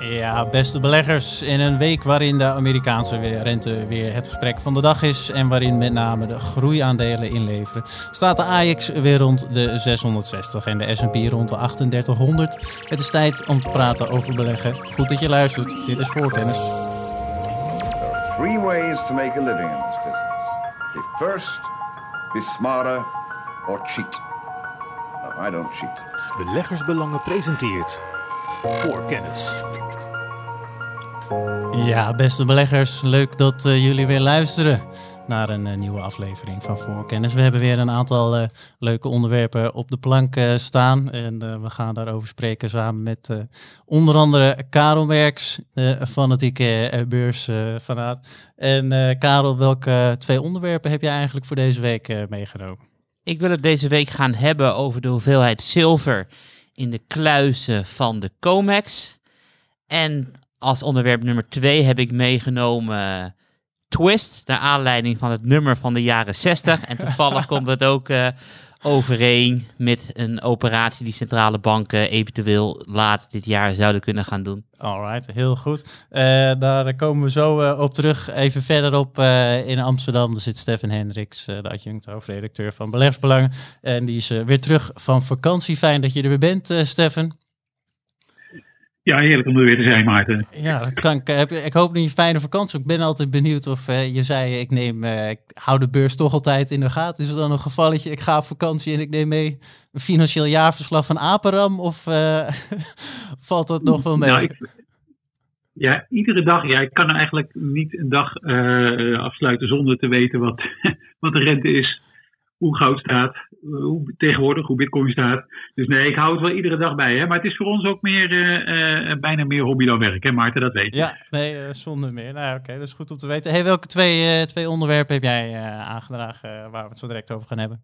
Ja, beste beleggers. In een week waarin de Amerikaanse rente weer het gesprek van de dag is en waarin met name de groeiaandelen inleveren, staat de AX weer rond de 660 en de S&P rond de 3800. Het is tijd om te praten over beleggen. Goed dat je luistert. Dit is Voorkennis. There are three ways to make a living in this business. Be first, be smarter, or cheat. No, I don't cheat. Beleggersbelangen presenteert voor kennis. Ja, beste beleggers, leuk dat uh, jullie weer luisteren naar een uh, nieuwe aflevering van Voorkennis. We hebben weer een aantal uh, leuke onderwerpen op de plank staan en we gaan daarover spreken samen met onder andere Karel Merks, fanatieke beursfanaat. En Karel, welke twee onderwerpen heb je eigenlijk voor deze week meegenomen? Ik wil het deze week gaan hebben over de hoeveelheid zilver in de kluizen van de COMEX. En als onderwerp nummer twee heb ik meegenomen Twist, naar aanleiding van het nummer van de jaren 60. En toevallig komt het ook uh, overeen met een operatie die centrale banken eventueel later dit jaar zouden kunnen gaan doen. Alright, heel goed. Uh, daar komen we zo uh, op terug. Even verderop uh, in Amsterdam zit Stefan Hendricks, de adjunct hoofdredacteur van Beleggsbelangen. En die is weer terug van vakantie. Fijn dat je er weer bent, Stefan. Ja, heerlijk om er weer te zijn, Maarten. Ja, dat kan ik. Ik hoop dat je een fijne vakantie. Ik ben altijd benieuwd of uh, je zei, ik neem, uh, ik hou de beurs toch altijd in de gaten. Is er dan een gevalletje, ik ga op vakantie en ik neem mee een financieel jaarverslag van Aperam? Of uh, valt dat nog wel mee? Nou, ik, ja, iedere dag. Ja, ik kan eigenlijk niet een dag afsluiten zonder te weten wat, wat de rente is hoe goud staat, hoe tegenwoordig, hoe bitcoin staat. Dus nee, ik hou het wel iedere dag bij. Hè? Maar het is voor ons ook meer, uh, bijna meer hobby dan werk, hè Maarten, dat weet je. Ja, nee, uh, zonder meer. Nou oké, dat is goed om te weten. Hey, welke twee, twee onderwerpen heb jij aangedragen waar we het zo direct over gaan hebben?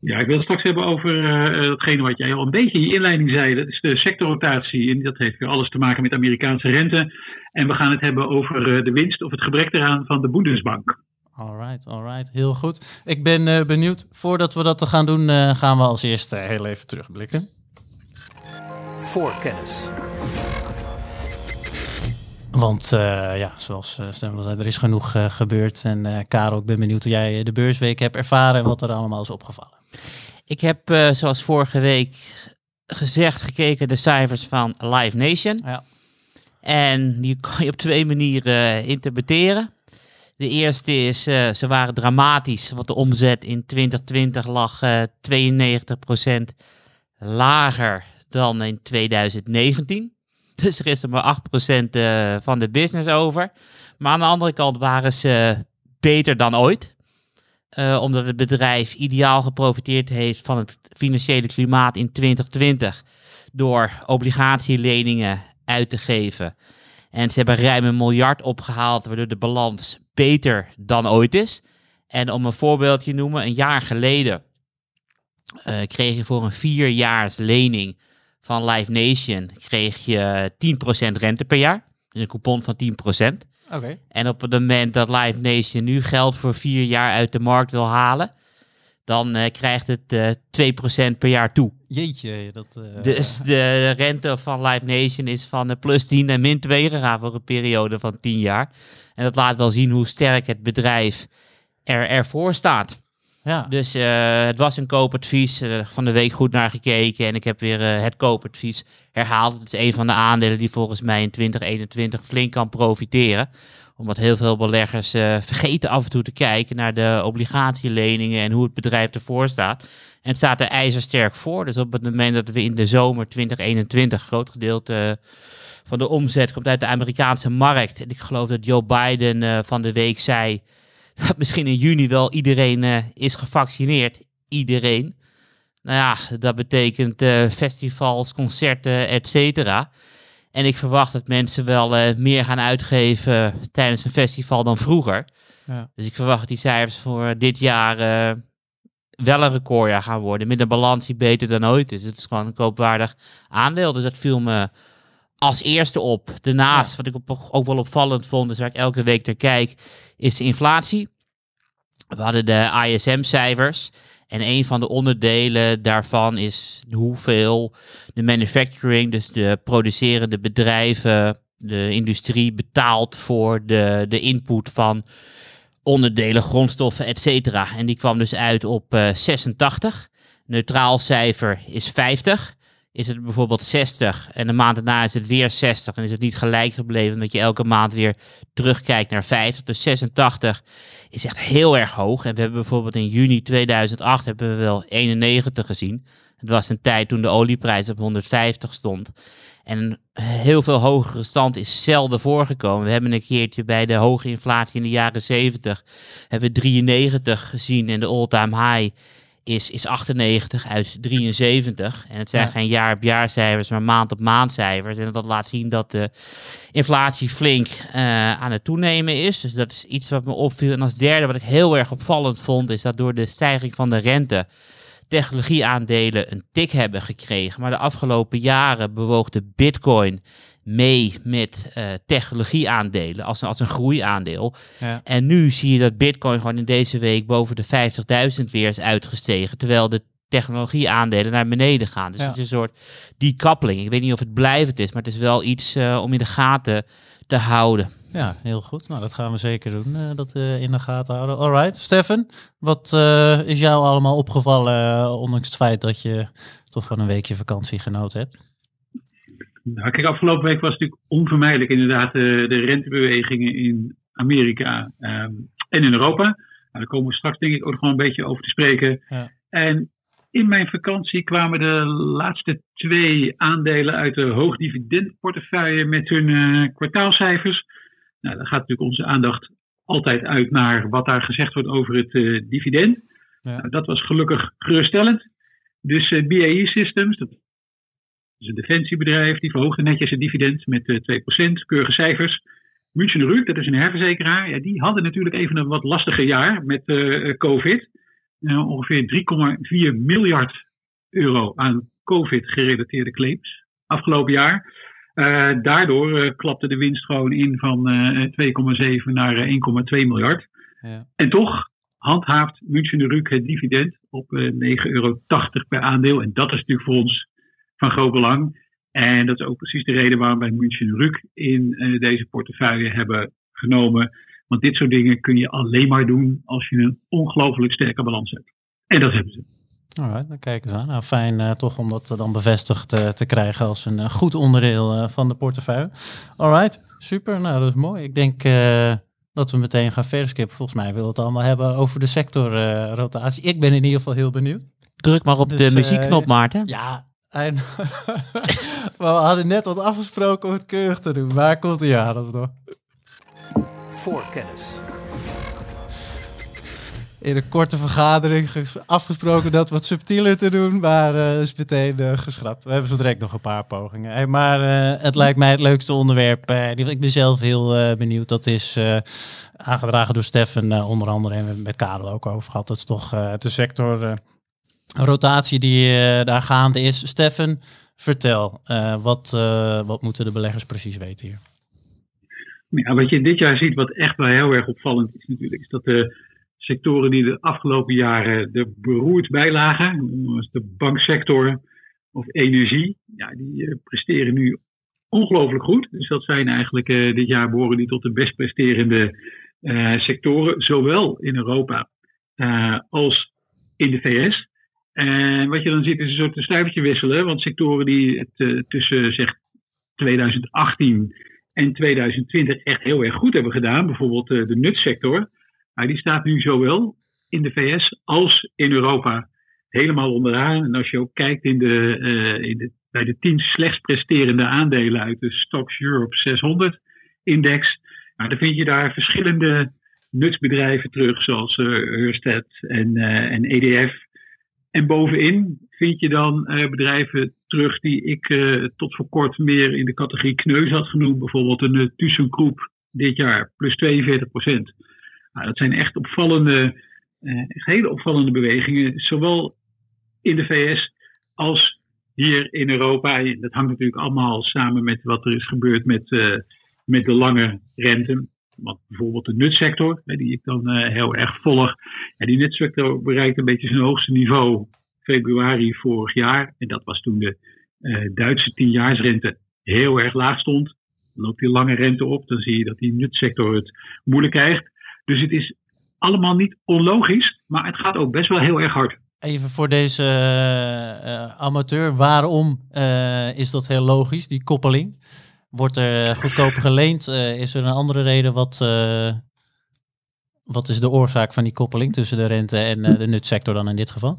Ja, ik wil het straks hebben over datgene wat jij al een beetje in je inleiding zei. Dat is de sectorrotatie. En dat heeft weer alles te maken met Amerikaanse rente. En we gaan het hebben over de winst of het gebrek eraan van de Bundesbank. Alright, alright. Heel goed. Ik ben uh, benieuwd. Voordat we dat gaan doen, uh, gaan we als eerste heel even terugblikken. Voor kennis. Want uh, ja, zoals uh, Stem zei, er is genoeg gebeurd. En Karel, ik ben benieuwd hoe jij de beursweek hebt ervaren en wat er allemaal is opgevallen. Ik heb, zoals vorige week gezegd, gekeken de cijfers van Live Nation. Ja. En die kan je op twee manieren interpreteren. De eerste is, uh, ze waren dramatisch, want de omzet in 2020 lag uh, eh, 92% lager dan in 2019. Dus er is er maar 8% uh, van de business over. Maar aan de andere kant waren ze beter dan ooit. Omdat het bedrijf ideaal geprofiteerd heeft van het financiële klimaat in 2020 door obligatieleningen uit te geven. En ze hebben ruim een miljard opgehaald, waardoor de balans beter dan ooit is. En om een voorbeeldje te noemen, een jaar geleden uh, kreeg je voor een vierjaars lening van Live Nation kreeg je 10% rente per jaar. Dus een coupon van 10%. Okay. En op het moment dat Live Nation nu geld voor vier jaar uit de markt wil halen, dan uh, krijgt het uh, eh, 2% per jaar toe. Jeetje, dat... Uh, dus de rente van Live Nation is van plus 10 en min 2 gegaan voor een periode van 10 jaar. En dat laat wel zien hoe sterk het bedrijf er ervoor staat. Ja. Dus het was een koopadvies, van de week goed naar gekeken en ik heb weer het koopadvies herhaald. Het is een van de aandelen die volgens mij in 2021 flink kan profiteren omdat heel veel beleggers uh, vergeten af en toe te kijken naar de obligatieleningen en hoe het bedrijf ervoor staat. En het staat er ijzersterk voor. Dus op het moment dat we in de zomer 2021 groot gedeelte van de omzet komt uit de Amerikaanse markt. En ik geloof dat Joe Biden uh, van de week zei dat misschien in juni wel iedereen is gevaccineerd. Iedereen. Nou ja, dat betekent festivals, concerten, et cetera. En ik verwacht dat mensen wel uh, meer gaan uitgeven tijdens een festival dan vroeger. Ja. Dus ik verwacht dat die cijfers voor dit jaar uh, wel een recordjaar gaan worden. Met een balans die beter dan ooit is. Het is gewoon een koopwaardig aandeel. Dus dat viel me als eerste op. Daarnaast, wat ik ook wel opvallend vond, dus waar ik elke week naar kijk, is de inflatie. We hadden de ISM-cijfers. En een van de onderdelen daarvan is hoeveel de manufacturing, dus de producerende bedrijven, de industrie betaalt voor de, de input van onderdelen, grondstoffen, et cetera. En die kwam dus uit op uh, 86. Neutraal cijfer is 50 is het bijvoorbeeld 60 en de maand daarna is het weer 60 en is het niet gelijk gebleven omdat je elke maand weer terugkijkt naar 50. Dus 86 is echt heel erg hoog. En we hebben bijvoorbeeld in juni 2008 hebben we wel 91 gezien. Het was een tijd toen de olieprijs op 150 stond. En een heel veel hogere stand is zelden voorgekomen. We hebben een keertje bij de hoge inflatie in de jaren 70 hebben we 93 gezien en de all-time high is, is 98 uit 73. En het zijn geen jaar op jaar cijfers, maar maand op maand cijfers. En dat laat zien dat de inflatie flink uh, aan het toenemen is. Dus dat is iets wat me opviel. En als derde, wat ik heel erg opvallend vond, is dat door de stijging van de rente technologieaandelen een tik hebben gekregen. Maar de afgelopen jaren bewoog de bitcoin mee met uh, technologieaandelen als, als een groeiaandeel. Ja. En nu zie je dat Bitcoin gewoon in deze week boven de 50.000 weer is uitgestegen, terwijl de technologieaandelen naar beneden gaan. Dus het is een soort decoupeling. Ik weet niet of het blijvend is, maar het is wel iets uh, om in de gaten te houden. Ja, heel goed. Nou, dat gaan we zeker doen, uh, dat uh, in de gaten houden. Alright, Stefan, wat is jou allemaal opgevallen, ondanks het feit dat je toch van een weekje vakantie genoten hebt? Nou, kijk, afgelopen week was natuurlijk onvermijdelijk inderdaad de, de rentebewegingen in Amerika ehm, en in Europa. Nou, daar komen we straks denk ik ook gewoon een beetje over te spreken. Ja. En in mijn vakantie kwamen de laatste twee aandelen uit de hoogdividendportefeuille met hun uh, kwartaalcijfers. Nou, dan gaat natuurlijk onze aandacht altijd uit naar wat daar gezegd wordt over het uh, dividend. Ja. Nou, dat was gelukkig geruststellend. Dus uh, BAE Systems, dat is een defensiebedrijf, die verhoogde netjes het dividend met uh, 2%, keurige cijfers. München Rück, dat is een herverzekeraar, ja, die hadden natuurlijk even een wat lastiger jaar met uh, COVID. Uh, ongeveer 3,4 miljard euro aan COVID-gerelateerde claims afgelopen jaar. Uh, daardoor klapte de winst gewoon in van 2,7 naar 1,2 miljard. Ja. En toch handhaaft München Rück het dividend op 9,80 euro per aandeel. En dat is natuurlijk voor ons van groot belang. En dat is ook precies de reden waarom wij München Ruk in uh, deze portefeuille hebben genomen. Want dit soort dingen kun je alleen maar doen als je een ongelooflijk sterke balans hebt. En dat hebben ze. Alright, dan kijken we aan. Nou, fijn uh, toch om dat dan bevestigd uh, te krijgen als een goed onderdeel van de portefeuille. Alright, super. Nou, dat is mooi. Ik denk dat we meteen gaan verder skippen. Volgens mij willen we het allemaal hebben over de sectorrotatie. ik ben in ieder geval heel benieuwd. Druk maar op dus, de muziekknop, Maarten. Ja, en we hadden net wat afgesproken om het keurig te doen. Waar komt hij aan? Dat nog? Voorkennis. In een korte vergadering afgesproken dat wat subtieler te doen, maar uh, is meteen uh, geschrapt. We hebben zo direct nog een paar pogingen. Hey, maar uh, het lijkt mij het leukste onderwerp. ik ben zelf heel benieuwd. Dat is aangedragen door Stefan onder andere en met Karel ook over gehad. Dat is toch de sector rotatie die uh, daar gaande is. Steffen, vertel, uh, wat, uh, wat moeten de beleggers precies weten hier? Ja, wat je dit jaar ziet, wat echt wel heel erg opvallend is natuurlijk, is dat de sectoren die de afgelopen jaren er beroerd bij lagen, zoals de banksector of energie, ja, die presteren nu ongelooflijk goed. Dus dat zijn eigenlijk dit jaar behoren die tot de best presterende sectoren, zowel in Europa als in de VS. En wat je dan ziet is een soort stuivertje wisselen. Want sectoren die het uh, tussen zeg 2018 en 2020 echt heel erg goed hebben gedaan. Bijvoorbeeld uh, de nutsector. Nou, die staat nu zowel in de VS als in Europa helemaal onderaan. En als je ook kijkt in de, uh, in de, bij de tien slechts presterende aandelen uit de Stocks Europe 600 index. Nou, dan vind je daar verschillende nutsbedrijven terug, zoals Ørsted en, en EDF. En bovenin vind je dan uh, bedrijven terug die ik uh, tot voor kort meer in de categorie kneus had genoemd. Bijvoorbeeld een uh, ThyssenKrupp dit jaar, plus 42 procent. Nou, dat zijn echt opvallende, hele opvallende bewegingen. Zowel in de VS als hier in Europa. Dat hangt natuurlijk allemaal samen met wat er is gebeurd met, met de lange rente. Want bijvoorbeeld de nutsector, die ik dan heel erg volg. En die nutsector bereikt een beetje zijn hoogste niveau februari vorig jaar. En dat was toen de Duitse tienjaarsrente heel erg laag stond. Dan loopt die lange rente op, dan zie je dat die nutsector het moeilijk krijgt. Dus het is allemaal niet onlogisch, maar het gaat ook best wel heel erg hard. Even voor deze uh, amateur, waarom is dat heel logisch, die koppeling? Wordt er goedkoper geleend? is er een andere reden? Wat, wat is de oorzaak van die koppeling tussen de rente en de nutsector dan in dit geval?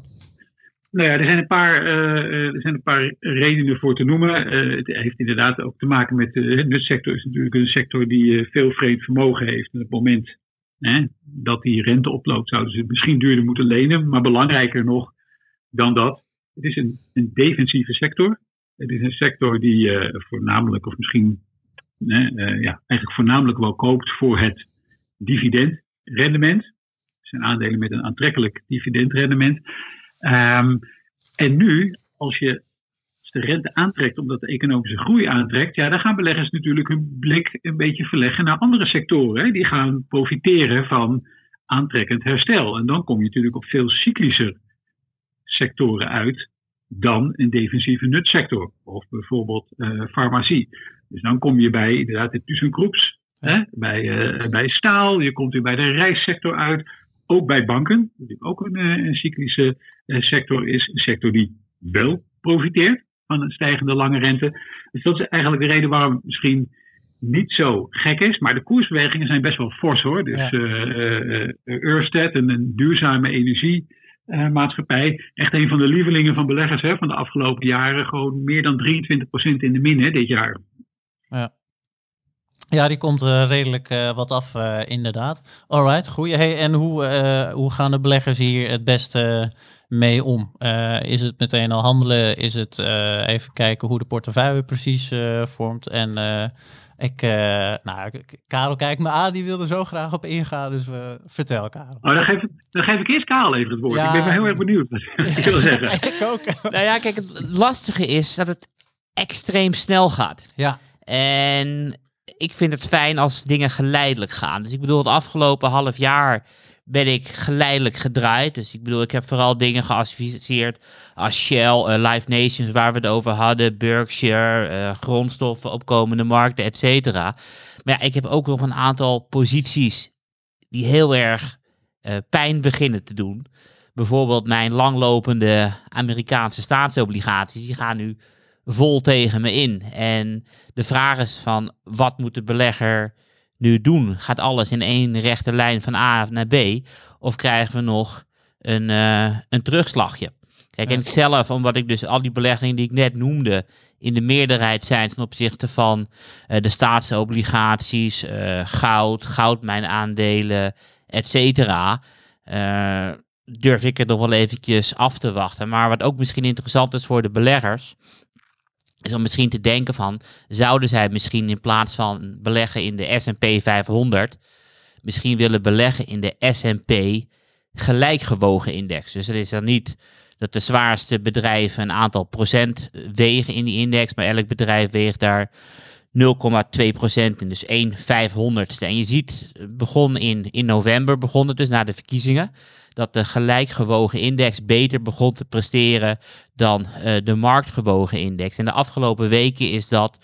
Nou ja, er zijn een paar, er zijn een paar redenen voor te noemen. het heeft inderdaad ook te maken met de nutsector. is natuurlijk een sector die veel vreemd vermogen heeft. op het moment hè, dat die rente oploopt, zouden ze misschien duurder moeten lenen. Maar belangrijker nog dan dat, het is een, een defensieve sector. Het is een sector die uh, voornamelijk, of misschien uh, ja, eigenlijk voornamelijk wel koopt voor het dividendrendement. Zijn aandelen met een aantrekkelijk dividendrendement. Um, en nu, als je de rente aantrekt omdat de economische groei aantrekt, ja, dan gaan beleggers natuurlijk hun blik een beetje verleggen naar andere sectoren. Hè. Die gaan profiteren van aantrekkend herstel. En dan kom je natuurlijk op veel cyclischer sectoren uit dan een defensieve nutsector. Of bijvoorbeeld uh, farmacie. Dus dan kom je bij inderdaad de ThyssenKrups, hè, bij, uh, bij staal, je komt weer bij de reissector uit. Ook bij banken, die ook een, uh, een cyclische sector is. Een sector die wel profiteert van een stijgende lange rente. Dus dat is eigenlijk de reden waarom het misschien niet zo gek is. Maar de koersbewegingen zijn best wel fors hoor. Dus ja. uh, Ørsted, een, een duurzame energiemaatschappij. echt een van de lievelingen van beleggers hè, van de afgelopen jaren. Gewoon meer dan 23% in de min hè, dit jaar. Ja. Ja, die komt uh, redelijk uh, wat af, inderdaad. Alright, goed. Hey, en hoe, hoe gaan de beleggers hier het beste mee om? Is het meteen al handelen? Is het even kijken hoe de portefeuille precies vormt? En ik, nou, Karel kijkt me aan, die wilde zo graag op ingaan, dus vertel Karel. Oh, dan, geef, dan geef ik eerst Karel even het woord. Ja, ik ben wel heel erg benieuwd wat je wil zeggen. ik ook. nou ja, kijk, het lastige is dat het extreem snel gaat. Ja. En ik vind het fijn als dingen geleidelijk gaan. Dus ik bedoel, het afgelopen half jaar ben ik geleidelijk gedraaid. Dus ik bedoel, ik heb vooral dingen geassocieerd als Shell, uh, Live Nations, waar we het over hadden, Berkshire, uh, grondstoffen, opkomende markten, et cetera. Maar ja, ik heb ook nog een aantal posities die heel erg uh, pijn beginnen te doen. Bijvoorbeeld mijn langlopende Amerikaanse staatsobligaties, die gaan nu vol tegen me in. En de vraag is van, wat moet de belegger nu doen? Gaat alles in één rechte lijn van A naar B? Of krijgen we nog een, uh, een terugslagje? Kijk, en ik zelf, omdat ik dus al die beleggingen die ik net noemde, in de meerderheid zijn ten opzichte van uh, de staatsobligaties, uh, goud, goudmijnaandelen, et cetera, durf ik het nog wel eventjes af te wachten. Maar wat ook misschien interessant is voor de beleggers, is om misschien te denken van, zouden zij misschien in plaats van beleggen in de S&P 500, misschien willen beleggen in de S&P gelijkgewogen index. Dus het is dan niet dat de zwaarste bedrijven een aantal procent wegen in die index, maar elk bedrijf weegt daar 0,2 procent in, dus 1 vijfhonderdste. En je ziet, begon in, in november, begon het dus na de verkiezingen, dat de gelijkgewogen index beter begon te presteren dan uh, de marktgewogen index. En de afgelopen weken is dat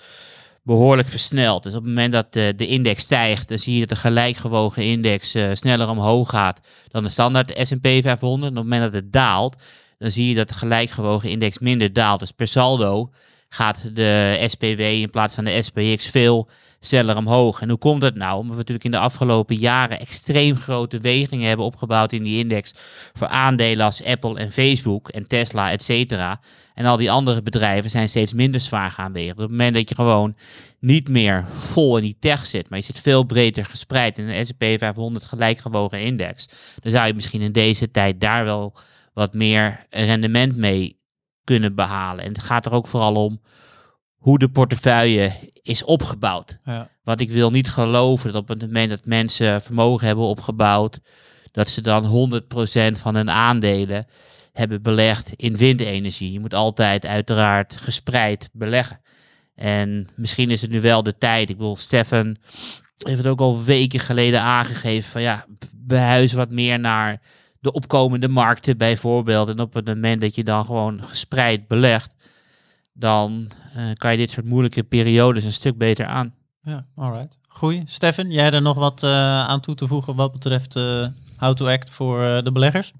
behoorlijk versneld. Dus op het moment dat de, de index stijgt, dan zie je dat de gelijkgewogen index uh, sneller omhoog gaat dan de standaard S&P 500. En op het moment dat het daalt, dan zie je dat de gelijkgewogen index minder daalt. Dus per saldo gaat de SPW in plaats van de SPX veel sneller omhoog. En hoe komt dat nou? Omdat we natuurlijk in de afgelopen jaren extreem grote wegingen hebben opgebouwd in die index voor aandelen als Apple en Facebook en Tesla, et cetera. En al die andere bedrijven zijn steeds minder zwaar gaan wegen. Op het moment dat je gewoon niet meer vol in die tech zit, maar je zit veel breder gespreid in een S&P 500 gelijkgewogen index, dan zou je misschien in deze tijd daar wel wat meer rendement mee kunnen behalen. En het gaat er ook vooral om hoe de portefeuille is opgebouwd. Ja. Want ik wil niet geloven dat op het moment dat mensen vermogen hebben opgebouwd, dat ze dan 100% van hun aandelen hebben belegd in windenergie. Je moet altijd uiteraard gespreid beleggen. En misschien is het nu wel de tijd. Ik bedoel, Stefan heeft het ook al weken geleden aangegeven van ja, behuis wat meer naar de opkomende markten bijvoorbeeld. En op het moment dat je dan gewoon gespreid belegt, dan uh, kan je dit soort moeilijke periodes een stuk beter aan. Ja, alright. Goeie. Stefan, jij er nog wat uh, aan toe te voegen wat betreft uh, how to act voor de beleggers?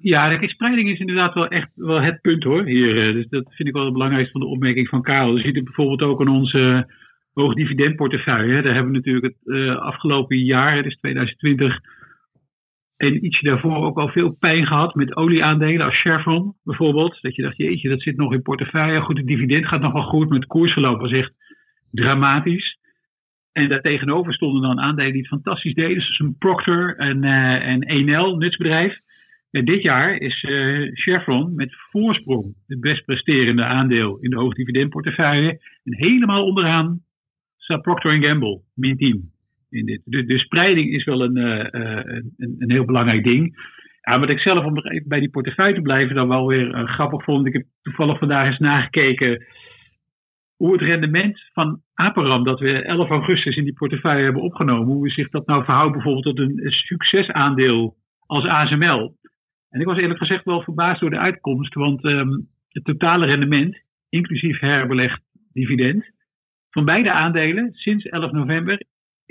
Ja, de spreiding is inderdaad wel echt wel het punt hoor. Hier. Dus dat vind ik wel het belangrijkste van de opmerking van Karel. Je ziet het bijvoorbeeld ook aan onze hoogdividendportefeuille. Daar hebben we natuurlijk het uh, afgelopen jaar, dus 2020, en ietsje daarvoor ook al veel pijn gehad met olieaandelen als Chevron bijvoorbeeld. Dat je dacht, jeetje, dat zit nog in portefeuille. Goed, het dividend gaat nog wel goed, maar het koersverloop was echt dramatisch. En daartegenover stonden dan aandelen die het fantastisch deden, zoals een Procter en, uh, en Enel, nutsbedrijf. En dit jaar is uh, Chevron met voorsprong het best presterende aandeel in de hoogdividendportefeuille. En helemaal onderaan staat Procter Gamble, min 10. In dit. De, spreiding is wel een, uh, een, een, heel belangrijk ding. Ja, wat ik zelf, om even bij die portefeuille te blijven, dan wel weer uh, grappig vond. Ik heb toevallig vandaag eens nagekeken hoe het rendement van Aperam, dat we 11 augustus in die portefeuille hebben opgenomen, hoe zich dat nou verhoudt bijvoorbeeld tot een succesaandeel als ASML. En ik was eerlijk gezegd wel verbaasd door de uitkomst, want um, het totale rendement, inclusief herbelegd dividend, van beide aandelen sinds 11 november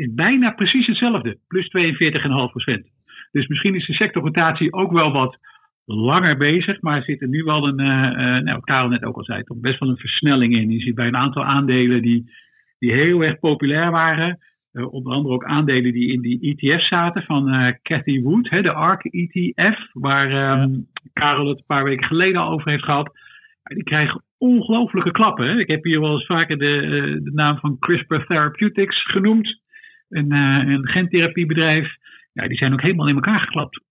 is bijna precies hetzelfde, plus 42,5%. Dus misschien is de sectorrotatie ook wel wat langer bezig, maar zit er nu wel een, uh, uh, nou, Karel net ook al zei, toch best wel een versnelling in. Je ziet bij een aantal aandelen die, die heel erg populair waren, uh, onder andere ook aandelen die in die ETF zaten van Cathy Wood, hè, de ARK ETF, waar um, Karel het een paar weken geleden al over heeft gehad. Die krijgen ongelooflijke klappen. Hè? Ik heb hier wel eens vaker de, de naam van CRISPR Therapeutics genoemd een, uh, een gentherapiebedrijf. Ja, die zijn ook helemaal in elkaar geklapt.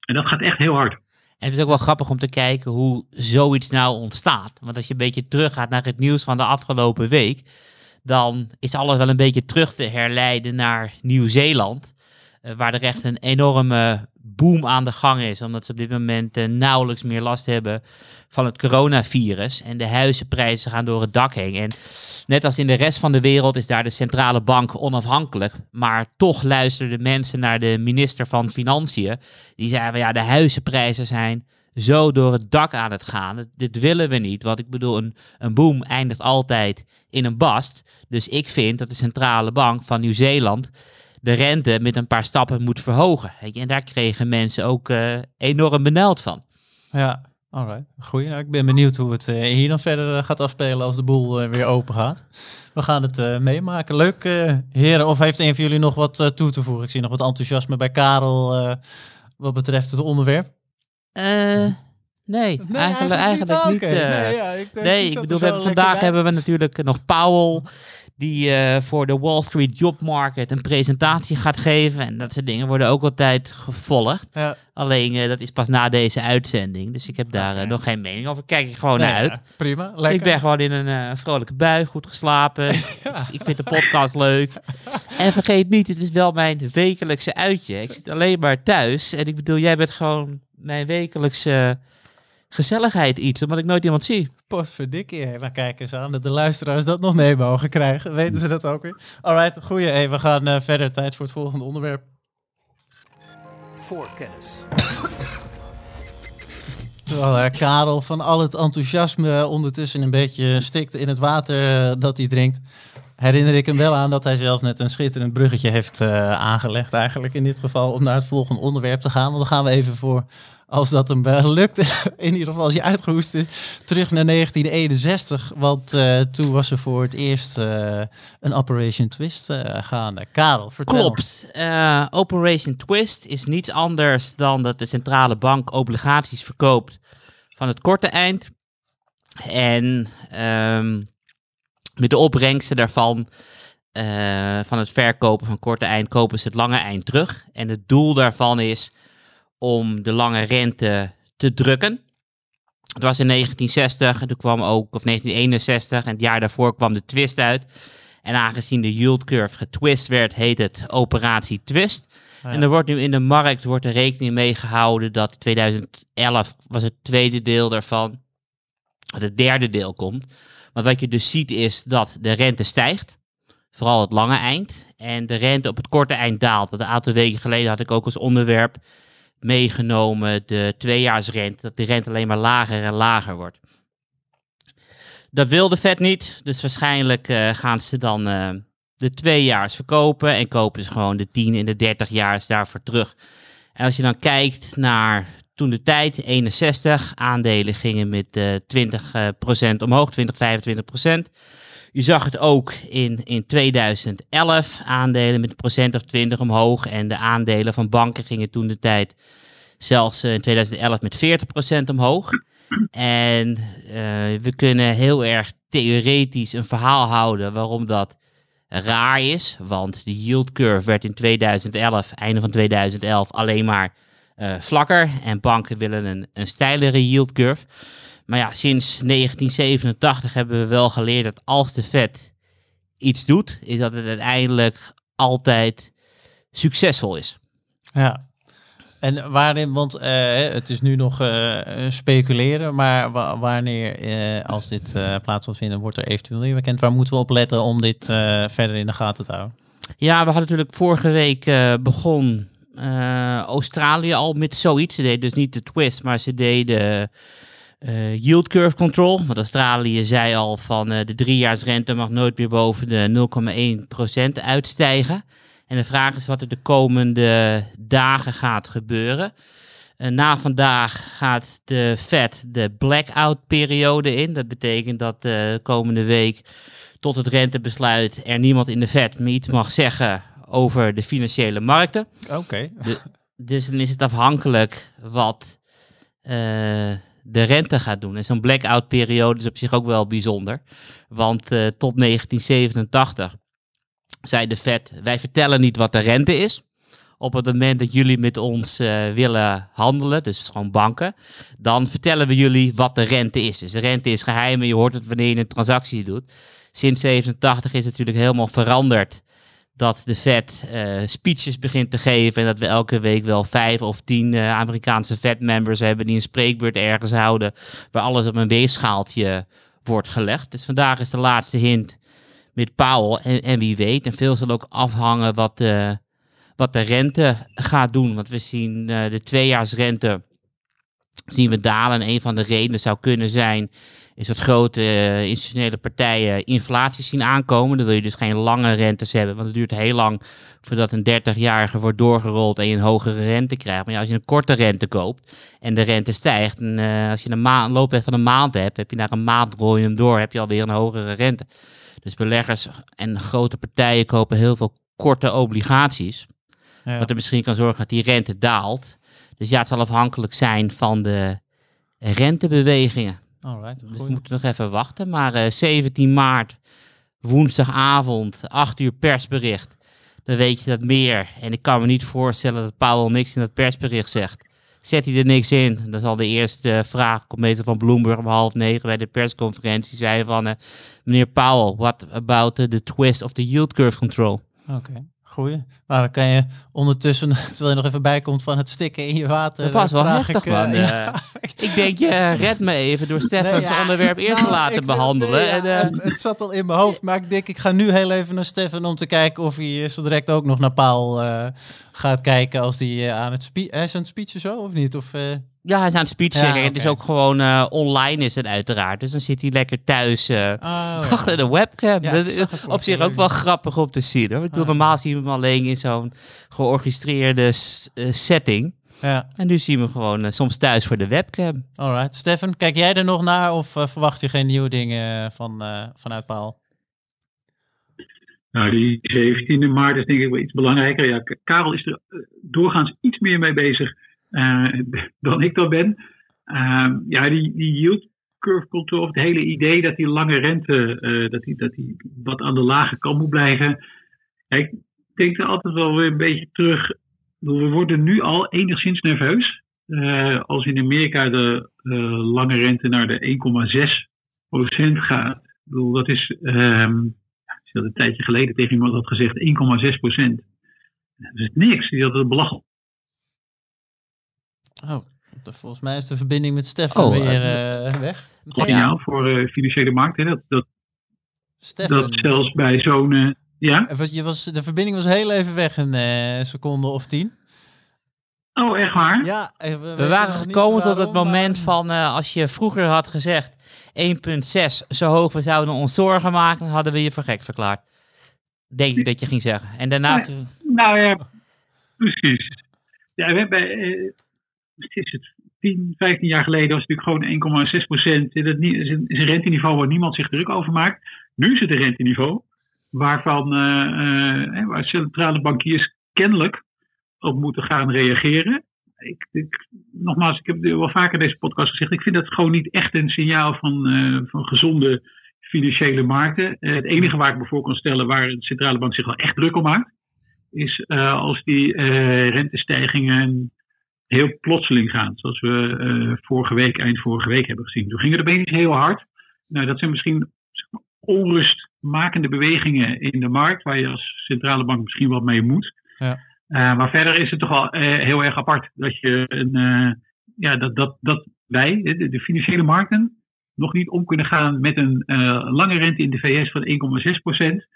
En dat gaat echt heel hard. En het is ook wel grappig om te kijken hoe zoiets nou ontstaat. Want als je een beetje teruggaat naar het nieuws van de afgelopen week, dan is alles wel een beetje terug te herleiden naar Nieuw-Zeeland. Uh, waar er echt een enorme boom aan de gang is. Omdat ze op dit moment uh, nauwelijks meer last hebben van het coronavirus. En de huizenprijzen gaan door het dak heen. En net als in de rest van de wereld is daar de centrale bank onafhankelijk. Maar toch luisterden mensen naar de minister van Financiën. Die zei van ja, de huizenprijzen zijn zo door het dak aan het gaan. Dit willen we niet. Want ik bedoel, een, een boom eindigt altijd in een bast. Dus ik vind dat de centrale bank van Nieuw-Zeeland de rente met een paar stappen moet verhogen. En daar kregen mensen ook uh, enorm benauwd van. Ja, alright. Goeie. Nou, ik ben benieuwd hoe het uh, hier dan verder uh, gaat afspelen als de boel weer open gaat. We gaan het meemaken. Leuk, heren. Of heeft een van jullie nog wat toe te voegen? Ik zie nog wat enthousiasme bij Karel wat betreft het onderwerp. Nee, nee, eigenlijk, eigenlijk niet. nee, ja, ik, nee, ik bedoel, we hebben, vandaag hebben we natuurlijk nog Powell die uh, voor de Wall Street Job Market een presentatie gaat geven. En dat soort dingen worden ook altijd gevolgd. Ja. Alleen uh, dat is pas na deze uitzending. Dus ik heb daar uh, nog geen mening over. Kijk ik gewoon nee, naar uit. Ja, prima, lekker. Ik ben gewoon in een vrolijke bui, goed geslapen. Ik vind de podcast leuk. En vergeet niet, het is wel mijn wekelijkse uitje. Ik zit alleen maar thuis. En ik bedoel, jij bent gewoon mijn wekelijkse gezelligheid iets, omdat ik nooit iemand zie. Potverdikkie, maar kijk eens aan dat de luisteraars dat nog mee mogen krijgen. Weten ze dat ook weer? Alright, goeie. Hey, we gaan uh, verder. Tijd voor het volgende onderwerp. Voorkennis. Terwijl uh, Karel van al het enthousiasme ondertussen een beetje stikt in het water uh, dat hij drinkt, herinner ik hem wel aan dat hij zelf net een schitterend bruggetje heeft uh, aangelegd eigenlijk in dit geval om naar het volgende onderwerp te gaan. Want dan gaan we even voor als dat hem wel lukt, in ieder geval als je uitgehoest is, terug naar 1961. Want uh, toen was er voor het eerst een Operation Twist gaande. Karel, vertel. Klopt. Operation Twist is niets anders dan dat de centrale bank obligaties verkoopt van het korte eind. En um, met de opbrengsten daarvan, van het verkopen van korte eind, kopen ze het lange eind terug. En het doel daarvan is om de lange rente te drukken. Het was in 1960 en toen kwam ook, of 1961 en het jaar daarvoor kwam de twist uit. En aangezien de yield curve getwist werd, heet het operatie twist. En er wordt nu in de markt wordt er rekening mee gehouden dat 2011 was het tweede deel daarvan, dat het derde deel komt. Want wat je dus ziet is dat de rente stijgt. vooral het lange eind. En de rente op het korte eind daalt. Want een aantal weken geleden had ik ook als onderwerp meegenomen de tweejaarsrente. Dat de rente alleen maar lager en lager wordt. Dat wil de Fed niet. Dus waarschijnlijk uh, gaan ze dan uh, de tweejaars verkopen. En kopen ze gewoon de 10 en de 30 jaar daarvoor terug. En als je dan kijkt naar toen de tijd, 61 aandelen gingen met uh, 20% omhoog, 20, 25%. Je zag het ook in, in 2011, aandelen met een procent of 20 omhoog. En de aandelen van banken gingen toen de tijd zelfs in 2011 met 40% omhoog. En we kunnen heel erg theoretisch een verhaal houden waarom dat raar is. Want de yield curve werd in 2011, einde van 2011, alleen maar vlakker. En banken willen een, een steilere yield curve. Maar ja, sinds 1987 hebben we wel geleerd dat als de Fed iets doet, is dat het uiteindelijk altijd succesvol is. Ja, en waarin, want uh, het is nu nog uh, speculeren, maar wa wanneer, uh, als dit plaats zal vinden, wordt er eventueel weer bekend. Waar moeten we op letten om dit verder in de gaten te houden? Ja, we hadden natuurlijk vorige week begon Australië al met zoiets. Ze deden dus niet de twist, maar ze deden yield curve control. Want Australië zei al van de driejaarsrente mag nooit meer boven de 0,1% uitstijgen. En de vraag is wat er de komende dagen gaat gebeuren. En na vandaag gaat de Fed de blackout periode in. Dat betekent dat de komende week tot het rentebesluit er niemand in de Fed meer iets mag zeggen over de financiële markten. Oké. Dus dan is het afhankelijk wat uh, de rente gaat doen. En zo'n blackout periode is op zich ook wel bijzonder. Want uh, tot 1987 zei de Fed, wij vertellen niet wat de rente is. Op het moment dat jullie met ons uh, willen handelen, dus gewoon banken, dan vertellen we jullie wat de rente is. Dus de rente is geheim en je hoort het wanneer je een transactie doet. Sinds 87 is het natuurlijk helemaal veranderd dat de Fed uh, speeches begint te geven en dat we elke week wel vijf of tien uh, Amerikaanse Fed-members hebben die een spreekbeurt ergens houden waar alles op een weegschaaltje wordt gelegd. Dus vandaag is de laatste hint met Powell. En, wie weet, en veel zal ook afhangen wat de, wat de rente gaat doen. Want we zien de tweejaarsrente zien we dalen. En een van de redenen zou kunnen zijn, is dat grote uh, institutionele partijen inflatie zien aankomen. Dan wil je dus geen lange rentes hebben, want het duurt heel lang voordat een 30-jarige wordt doorgerold en je een hogere rente krijgt. Maar ja, als je een korte rente koopt en de rente stijgt, en uh, als je een, looptijd van een maand hebt, heb je na een maand je hem door, heb je alweer een hogere rente. Dus beleggers en grote partijen kopen heel veel korte obligaties. Ja. Wat er misschien kan zorgen dat die rente daalt. Dus ja, het zal afhankelijk zijn van de rentebewegingen. Alright, dus we moeten nog even wachten. Maar uh, 17 maart, woensdagavond, 8 uur persbericht. Dan weet je dat meer. En ik kan me niet voorstellen dat Powell niks in dat persbericht zegt. Zet hij er niks in, dan zal de eerste vraag, komt meestal van Bloomberg om half negen bij de persconferentie, zei van uh, meneer Powell, what about the twist of the yield curve control? Oké. Goeie. Maar dan kan je ondertussen, terwijl je nog even bijkomt van het stikken in je water. Dat was wel heftig, ik, man. Uh, ja. Ik denk, je red me even door Stefans nee, ja, onderwerp eerst nou, te laten behandelen. Nee, en, uh, het, het, zat al in mijn hoofd, maar ik denk, ik ga nu heel even naar Stefan om te kijken of hij zo direct ook nog naar Paul uh, gaat kijken als hij aan het, spe hij is aan het speechen zo, of niet? Of, ja, hij is aan het speech zeggen. Ja, okay. Het is ook gewoon uh, online is het uiteraard. Dus dan zit hij lekker thuis uh, oh, achter de webcam. Ja, dat op zich ook wel grappig om te zien. Hoor. Ik bedoel, oh. normaal zien we hem alleen in zo'n georchestreerde uh, setting. Ja. En nu zien we hem gewoon soms thuis voor de webcam. Alright. Stefan, kijk jij er nog naar of verwacht je geen nieuwe dingen van, vanuit Paul? Nou, die 17e maart is denk ik wel iets belangrijker. Ja, Karel is er doorgaans iets meer mee bezig dan ik dan ben. Uh, ja, die, die yield curve control, het hele idee dat die lange rente, uh, dat, die, dat die wat aan de lage kant moet blijven. Ik denk er altijd wel weer een beetje terug. We worden nu al enigszins nerveus. Uh, als in Amerika de lange rente naar de 1,6% gaat. Ik bedoel, dat is, um, dat een tijdje geleden tegen iemand had gezegd, 1,6%. Dat is niks. Die had het belachelijk Oh, volgens mij is de verbinding met Stefan oh, weer uh, weg. Geniaal ja. voor uh, financiële markten. Dat, dat, dat zelfs bij zo'n Ja? Je was, de verbinding was heel even weg, een seconde of tien. Oh, echt waar? Ja. We, we waren gekomen tot het moment van als je vroeger had gezegd 1.6 zo hoog we zouden ons zorgen maken, hadden we je voor gek verklaard. Denk ik dat je ging zeggen. En daarna... Nou, nou ja, precies. Ja, we hebben, uh, is het 10, 15 jaar geleden was het natuurlijk gewoon 1,6 procent. Dat is een renteniveau waar niemand zich druk over maakt. Nu is het een renteniveau waarvan uh, uh, waar centrale bankiers kennelijk op moeten gaan reageren. Ik, ik, nogmaals, ik heb wel vaker deze podcast gezegd. Ik vind dat gewoon niet echt een signaal van, van gezonde financiële markten. het enige waar ik me voor kan stellen waar de centrale bank zich wel echt druk om maakt, is als die rentestijgingen heel plotseling gaan. Zoals we uh, vorige week, eind vorige week hebben gezien. Toen gingen de opeens heel hard. Nou, dat zijn misschien onrustmakende bewegingen in de markt, waar je als centrale bank misschien wat mee moet. Ja. Uh, maar verder is het toch wel uh, heel erg apart dat je een, ja, dat, dat, dat wij, de, de, financiële markten, nog niet om kunnen gaan met een lange rente in de VS van 1,6%